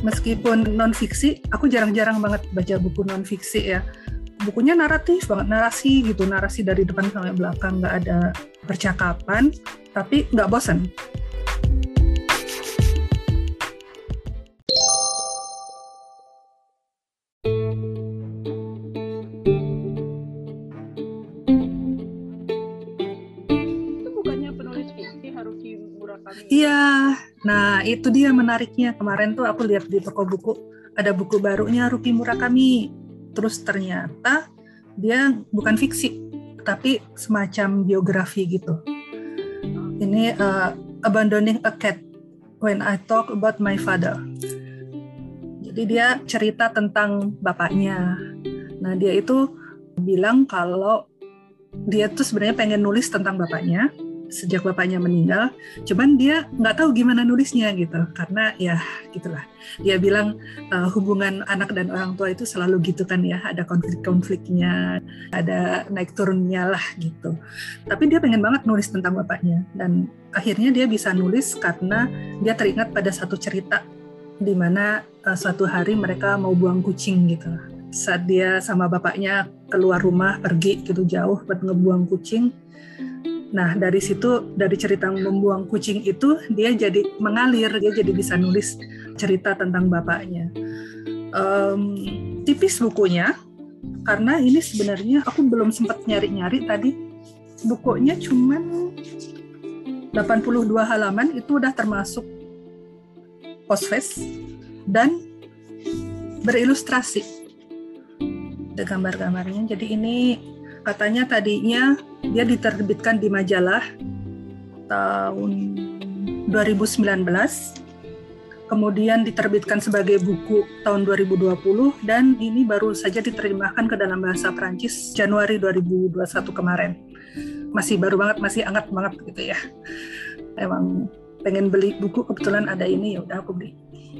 meskipun non fiksi aku jarang-jarang banget baca buku non fiksi ya. Bukunya naratif banget narasi gitu narasi dari depan sampai belakang nggak ada percakapan tapi nggak bosan Iya, nah itu dia menariknya. Kemarin tuh aku lihat di toko buku ada buku barunya Ruki Murakami. Terus ternyata dia bukan fiksi, tapi semacam biografi gitu. Ini uh, Abandoning a Cat When I Talk About My Father. Jadi dia cerita tentang bapaknya. Nah dia itu bilang kalau dia tuh sebenarnya pengen nulis tentang bapaknya, sejak bapaknya meninggal cuman dia nggak tahu gimana nulisnya gitu. Karena ya gitulah. Dia bilang uh, hubungan anak dan orang tua itu selalu gitu kan ya. Ada konflik-konfliknya ada naik turunnya lah gitu. Tapi dia pengen banget nulis tentang bapaknya. Dan akhirnya dia bisa nulis karena dia teringat pada satu cerita di mana uh, suatu hari mereka mau buang kucing gitu. Saat dia sama bapaknya keluar rumah pergi gitu jauh buat ngebuang kucing Nah dari situ dari cerita membuang kucing itu dia jadi mengalir dia jadi bisa nulis cerita tentang bapaknya. Um, tipis bukunya karena ini sebenarnya aku belum sempat nyari-nyari tadi bukunya cuman 82 halaman itu udah termasuk postface dan berilustrasi ada gambar-gambarnya jadi ini katanya tadinya dia diterbitkan di majalah tahun 2019 kemudian diterbitkan sebagai buku tahun 2020 dan ini baru saja diterjemahkan ke dalam bahasa Prancis Januari 2021 kemarin. Masih baru banget, masih hangat banget gitu ya. Emang pengen beli buku kebetulan ada ini ya udah aku beli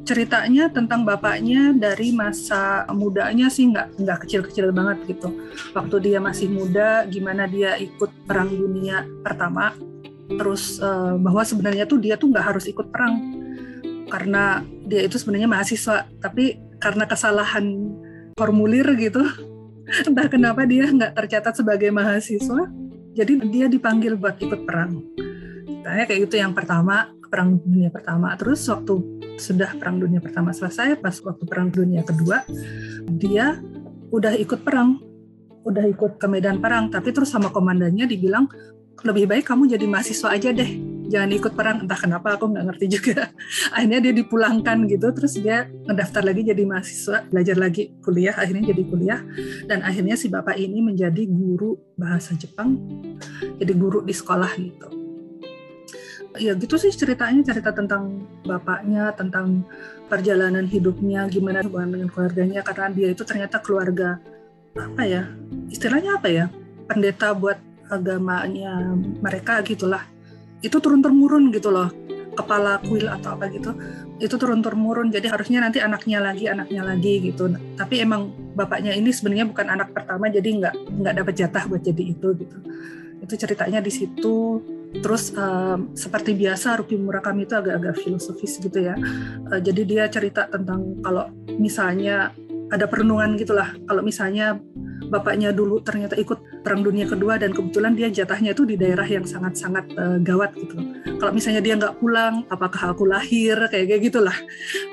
ceritanya tentang bapaknya dari masa mudanya sih nggak nggak kecil-kecil banget gitu. Waktu dia masih muda, gimana dia ikut perang dunia pertama, terus uh, bahwa sebenarnya tuh dia tuh nggak harus ikut perang karena dia itu sebenarnya mahasiswa, tapi karena kesalahan formulir gitu, entah kenapa dia nggak tercatat sebagai mahasiswa, jadi dia dipanggil buat ikut perang. Tanya kayak gitu yang pertama, perang dunia pertama. Terus waktu sudah perang dunia pertama selesai pas waktu perang dunia kedua dia udah ikut perang. Udah ikut ke medan perang. Tapi terus sama komandannya dibilang lebih baik kamu jadi mahasiswa aja deh. Jangan ikut perang. Entah kenapa aku nggak ngerti juga. Akhirnya dia dipulangkan gitu. Terus dia ngedaftar lagi jadi mahasiswa belajar lagi kuliah akhirnya jadi kuliah. Dan akhirnya si bapak ini menjadi guru bahasa Jepang jadi guru di sekolah gitu ya gitu sih ceritanya cerita tentang bapaknya tentang perjalanan hidupnya gimana hubungan dengan keluarganya karena dia itu ternyata keluarga apa ya istilahnya apa ya pendeta buat agamanya mereka gitulah. Itu turun temurun gitu loh kepala kuil atau apa gitu itu turun temurun. Jadi harusnya nanti anaknya lagi anaknya lagi gitu. Tapi emang bapaknya ini sebenarnya bukan anak pertama jadi nggak nggak dapat jatah buat jadi itu gitu. Itu ceritanya di situ Terus um, seperti biasa Ruki Murakami itu agak-agak filosofis gitu ya. Uh, jadi dia cerita tentang kalau misalnya ada perenungan gitulah. Kalau misalnya bapaknya dulu ternyata ikut perang dunia kedua dan kebetulan dia jatahnya itu di daerah yang sangat-sangat uh, gawat gitu. Kalau misalnya dia nggak pulang, apakah aku lahir kayak kayak gitulah.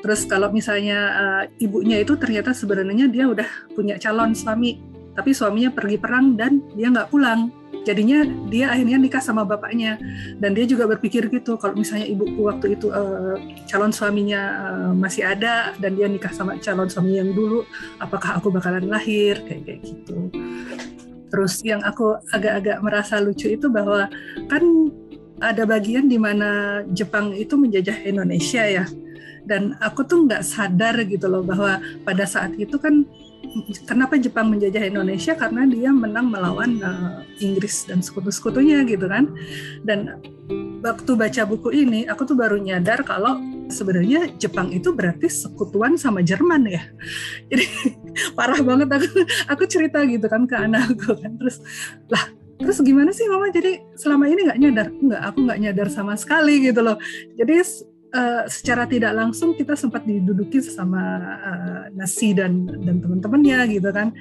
Terus kalau misalnya uh, ibunya itu ternyata sebenarnya dia udah punya calon suami, tapi suaminya pergi perang dan dia nggak pulang jadinya dia akhirnya nikah sama bapaknya. Dan dia juga berpikir gitu kalau misalnya ibuku waktu itu uh, calon suaminya uh, masih ada dan dia nikah sama calon suami yang dulu apakah aku bakalan lahir? Kayak kayak gitu. Terus yang aku agak-agak merasa lucu itu bahwa kan ada bagian di mana Jepang itu menjajah Indonesia ya. Dan aku tuh nggak sadar gitu loh bahwa pada saat itu kan kenapa Jepang menjajah Indonesia? Karena dia menang melawan uh, Inggris dan sekutu-sekutunya gitu kan. Dan waktu baca buku ini aku tuh baru nyadar kalau sebenarnya Jepang itu berarti sekutuan sama Jerman ya. Jadi parah banget aku aku cerita gitu kan ke anakku kan. Terus lah terus gimana sih mama? Jadi selama ini nggak nyadar nggak aku nggak nyadar sama sekali gitu loh. Jadi uh, secara tidak langsung kita sempat diduduki sama uh, nasi dan dan teman-temannya gitu kan.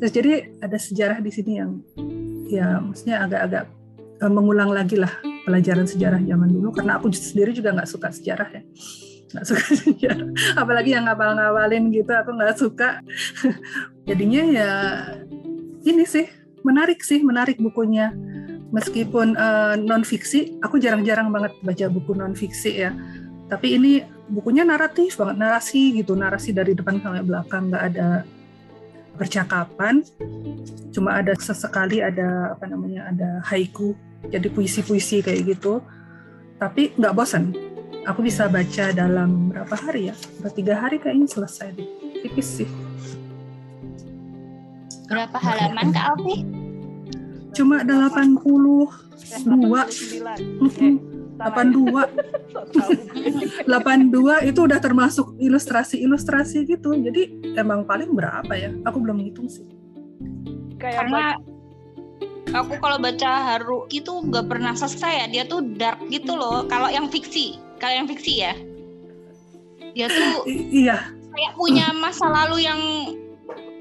Terus jadi ada sejarah di sini yang ya maksudnya agak-agak uh, mengulang lagi lah pelajaran sejarah zaman dulu. Karena aku sendiri juga nggak suka sejarah ya. Nggak suka sejarah. Apalagi yang ngapal-ngapalin gitu aku nggak suka. Jadinya ya ini sih menarik sih menarik bukunya. Meskipun uh, non fiksi aku jarang-jarang banget baca buku non fiksi ya tapi ini bukunya naratif banget narasi gitu narasi dari depan sampai belakang. Nggak ada percakapan cuma ada sesekali ada apa namanya ada haiku jadi puisi-puisi kayak gitu. Tapi nggak bosan aku bisa baca dalam berapa hari ya? Berapa tiga hari kayaknya selesai deh. Tipis sih. Berapa halaman kak Alfi? cuma ada 82 okay. 82 82 itu udah termasuk ilustrasi-ilustrasi gitu. Jadi emang paling berapa ya? Aku belum ngitung sih. Karena aku kalau baca Haru itu nggak pernah selesai ya. Dia tuh dark gitu loh. Kalau yang fiksi. Kalau yang fiksi ya. Dia tuh iya. kayak punya masa lalu yang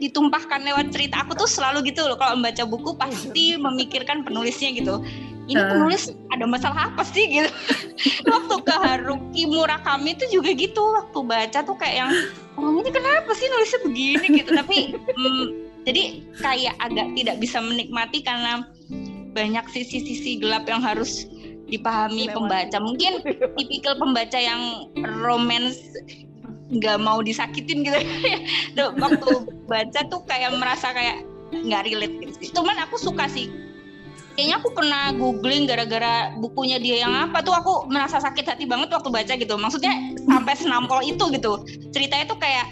ditumpahkan lewat cerita. Aku tuh selalu gitu loh. Kalau membaca buku pasti memikirkan penulisnya gitu ini ah. penulis ada masalah apa sih gitu? Waktu ke Haruki Murakami itu juga gitu. Waktu baca tuh kayak yang oh ini kenapa sih nulisnya begini? Gitu. Tapi hmm, jadi kayak agak tidak bisa menikmati karena banyak sisi-sisi gelap yang harus dipahami pembaca. Mungkin tipikal pembaca yang romance nggak mau disakitin gitu. Waktu baca tuh kayak merasa kayak nggak relate gitu cuman aku suka sih kayaknya aku pernah googling gara-gara bukunya dia yang apa tuh aku merasa sakit hati banget waktu baca gitu. Maksudnya sampai senampol itu gitu. Ceritanya tuh kayak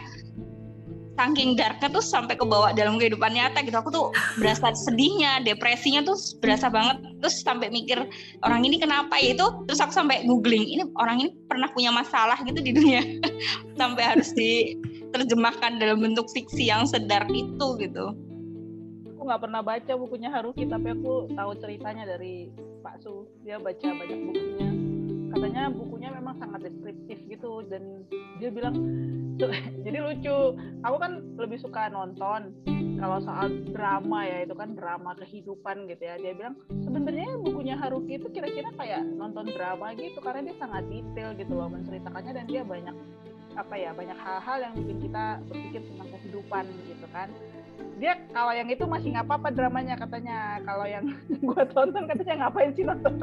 saking darknya tuh sampai ke bawah dalam kehidupan nyata gitu. Aku tuh berasa sedihnya depresinya tuh berasa banget. Terus sampai mikir orang ini kenapa ya itu? Terus aku sampai googling ini orang ini pernah punya masalah gitu di dunia. Sampai harus diterjemahkan dalam bentuk fiksi yang sedar itu gitu nggak pernah baca bukunya Haruki tapi aku tahu ceritanya dari Pak Su. Dia baca banyak bukunya. Katanya bukunya memang sangat deskriptif gitu dan dia bilang jadi lucu. Aku kan lebih suka nonton kalau soal drama ya itu kan drama kehidupan gitu ya. Dia bilang sebenarnya bukunya Haruki itu kira-kira kayak nonton drama gitu karena dia sangat detail gitu loh menceritakannya dan dia banyak apa ya banyak hal-hal yang bikin kita berpikir tentang kehidupan gitu kan. Dia kalau yang itu masih nggak apa-apa dramanya katanya. Kalau yang gue tonton katanya ngapain sih nonton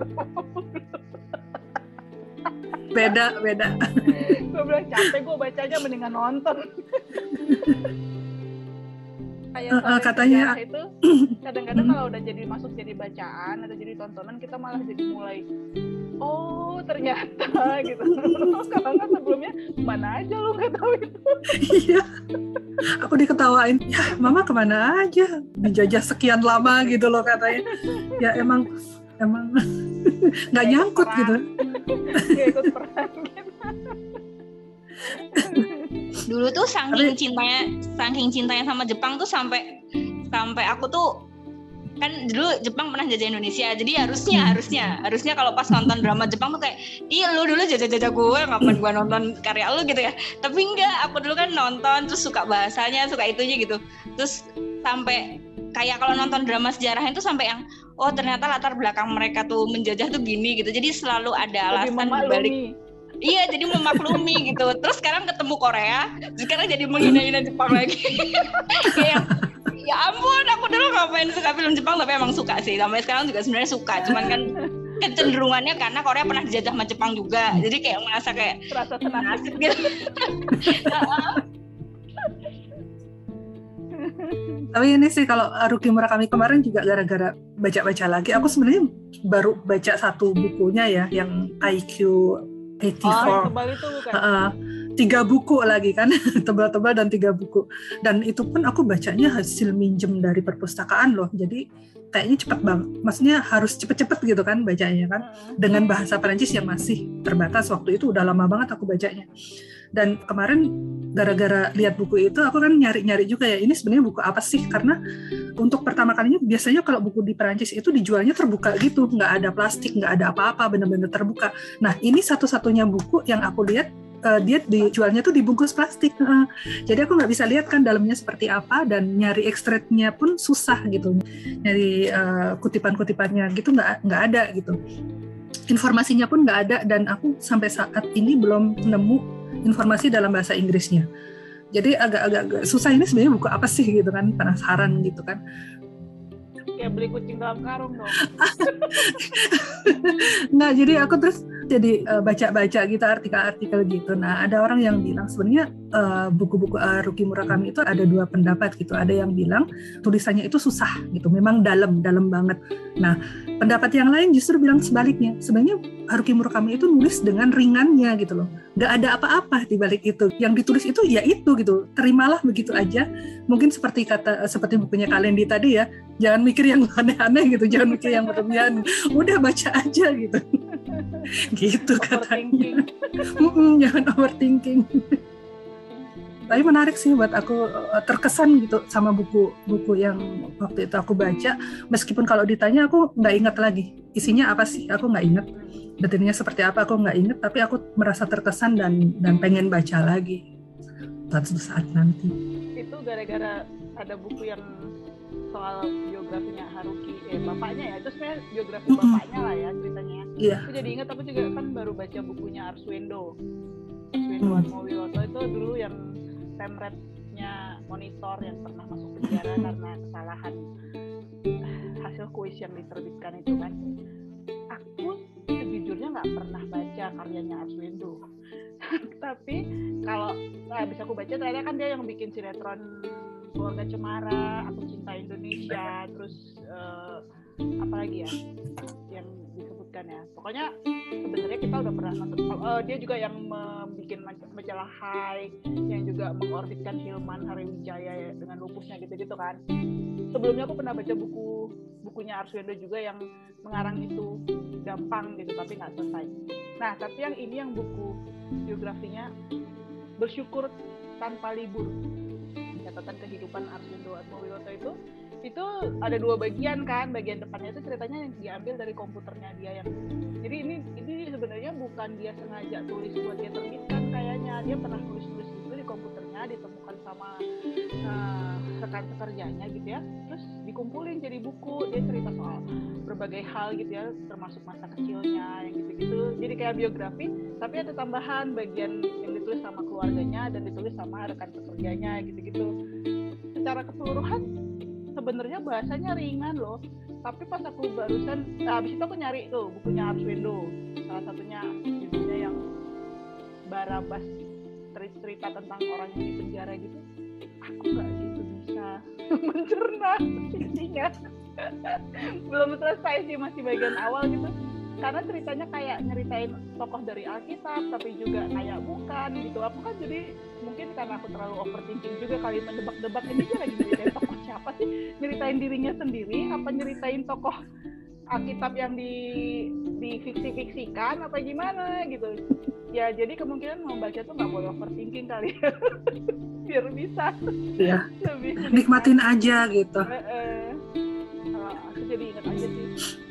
beda beda. Gue bilang capek gue bacanya mendingan nonton kayak uh, katanya itu kadang-kadang kalau udah jadi masuk jadi bacaan atau jadi tontonan kita malah jadi mulai oh ternyata gitu. Kalau nggak sebelumnya mana aja lu nggak tahu itu? Iya. Aku diketawain ya mama ke mana aja? Dijajah sekian lama gitu loh katanya. Ya emang emang nggak nyangkut gitu. ikut perang gitu. Dulu tuh saking cintanya saking cintanya sama Jepang tuh sampai sampai aku tuh kan dulu Jepang pernah jajah Indonesia jadi harusnya hmm. harusnya harusnya kalau pas nonton drama Jepang tuh kayak iya lu dulu jajah-jajah gue ngapain gue nonton karya lu gitu ya. Tapi enggak aku dulu kan nonton terus suka bahasanya suka itunya gitu. Terus sampai kayak kalau nonton drama sejarah itu sampai yang oh ternyata latar belakang mereka tuh menjajah tuh gini gitu. Jadi selalu ada alasan balik iya jadi memaklumi gitu. Terus sekarang ketemu Korea sekarang jadi menghina-hina Jepang lagi. Kayak ya ampun aku dulu ngapain suka film Jepang tapi emang suka sih. Sampai sekarang juga sebenarnya suka cuman kan kecenderungannya karena Korea pernah dijajah sama Jepang juga. Jadi kayak merasa kayak terasa tenang. Gitu. Tapi ini sih kalau Haruki Murakami kemarin juga gara-gara baca-baca lagi. Aku sebenarnya baru baca satu bukunya ya yang IQ 84 oh, itu bukan? Uh, tiga buku lagi kan. Tebal-tebal dan tiga buku. Dan itu pun aku bacanya hasil minjem dari perpustakaan loh. Jadi kayaknya cepet banget maksudnya harus cepet-cepet gitu kan bacanya kan. Dengan bahasa Perancis yang masih terbatas waktu itu udah lama banget aku bacanya dan kemarin gara-gara lihat buku itu aku kan nyari-nyari juga ya ini sebenarnya buku apa sih? Karena untuk pertama kalinya biasanya kalau buku di Perancis itu dijualnya terbuka gitu nggak ada plastik nggak ada apa-apa benar-benar terbuka. Nah ini satu-satunya buku yang aku lihat uh, dia dijualnya tuh dibungkus plastik. Jadi aku nggak bisa lihat kan dalamnya seperti apa dan nyari ekstraknya pun susah gitu. Nyari uh, kutipan-kutipannya gitu nggak nggak ada gitu. Informasinya pun nggak ada dan aku sampai saat ini belum nemu informasi dalam bahasa Inggrisnya. Jadi agak-agak susah ini sebenarnya buku apa sih gitu kan penasaran gitu kan. Ya beli kucing dalam karung dong. nah jadi aku terus jadi uh, baca-baca gitu artikel-artikel gitu. Nah ada orang yang bilang sebenarnya uh, buku-buku uh, Ruki Murakami itu ada dua pendapat gitu. Ada yang bilang tulisannya itu susah gitu, memang dalam dalam banget. Nah pendapat yang lain justru bilang sebaliknya. Sebenarnya Haruki Murakami itu nulis dengan ringannya gitu loh. Gak ada apa-apa di balik itu. Yang ditulis itu ya itu gitu. Terimalah begitu aja. Mungkin seperti kata seperti bukunya Kalendi tadi ya. Jangan mikir yang aneh-aneh gitu. Jangan mikir yang berlebihan. Udah baca aja gitu. gitu katanya. Jangan overthinking. Tapi menarik sih buat aku eh, terkesan gitu sama buku-buku yang waktu itu aku baca. Meskipun kalau ditanya aku nggak ingat lagi isinya apa sih, aku nggak ingat detailnya seperti apa aku nggak inget tapi aku merasa terkesan dan dan pengen baca lagi suatu saat nanti itu gara-gara ada buku yang soal biografinya Haruki eh bapaknya ya itu sebenarnya biografi mm -hmm. bapaknya lah ya ceritanya yeah. aku jadi ingat aku juga kan baru baca bukunya Arswendo Arswendo mm. Atmowiloto itu dulu yang temretnya monitor yang pernah masuk penjara karena kesalahan hasil kuis yang diterbitkan itu kan. Aku sejujurnya nggak pernah baca karyanya Arswendo. Tapi kalau nah, bisa aku baca ternyata kan dia yang bikin sinetron keluarga cemara aku cinta Indonesia terus uh, apa lagi ya yang disebutkan ya. Pokoknya sebenarnya kita udah pernah nonton. Uh, dia juga yang membuat majalah Hai yang juga mengorbitkan Hilman Hariwijaya ya, dengan lupusnya gitu-gitu kan. Sebelumnya aku pernah baca buku bukunya Arswendo juga yang mengarang itu gampang gitu tapi nggak selesai. Nah tapi yang ini yang buku biografinya bersyukur tanpa libur. Catatan kehidupan Arswendo Atmowiloto itu itu ada dua bagian kan. Bagian depannya itu ceritanya yang diambil dari komputernya dia yang jadi ini ini sebenarnya bukan dia sengaja tulis buat dia terbitkan kayaknya. Dia pernah tulis tulis komputernya ditemukan sama uh, rekan sekerjanya gitu ya. Terus dikumpulin jadi buku dia cerita soal berbagai hal gitu ya termasuk masa kecilnya yang gitu-gitu. Jadi kayak biografi tapi ada tambahan bagian yang ditulis sama keluarganya dan ditulis sama rekan pekerjanya gitu-gitu. Secara keseluruhan sebenarnya bahasanya ringan loh. Tapi pas aku barusan nah, habis itu aku nyari tuh bukunya Arswendo salah satunya judulnya yang Barabas cerita tentang orang yang di penjara gitu aku nggak gitu bisa mencerna intinya belum selesai sih masih bagian awal gitu. Karena ceritanya kayak nyeritain tokoh dari Alkitab tapi juga kayak bukan gitu. Aku kan jadi mungkin karena aku terlalu overthinking juga kali mendebak-debak. Ini dia lagi nyeritain tokoh siapa sih? Nyeritain dirinya sendiri apa nyeritain tokoh Alkitab yang di di fiksi-fiksikan apa gimana gitu ya jadi kemungkinan membaca tuh nggak boleh overthinking kali ya. biar bisa ya. lebih nikmatin aja gitu uh, uh. aku jadi ingat aja sih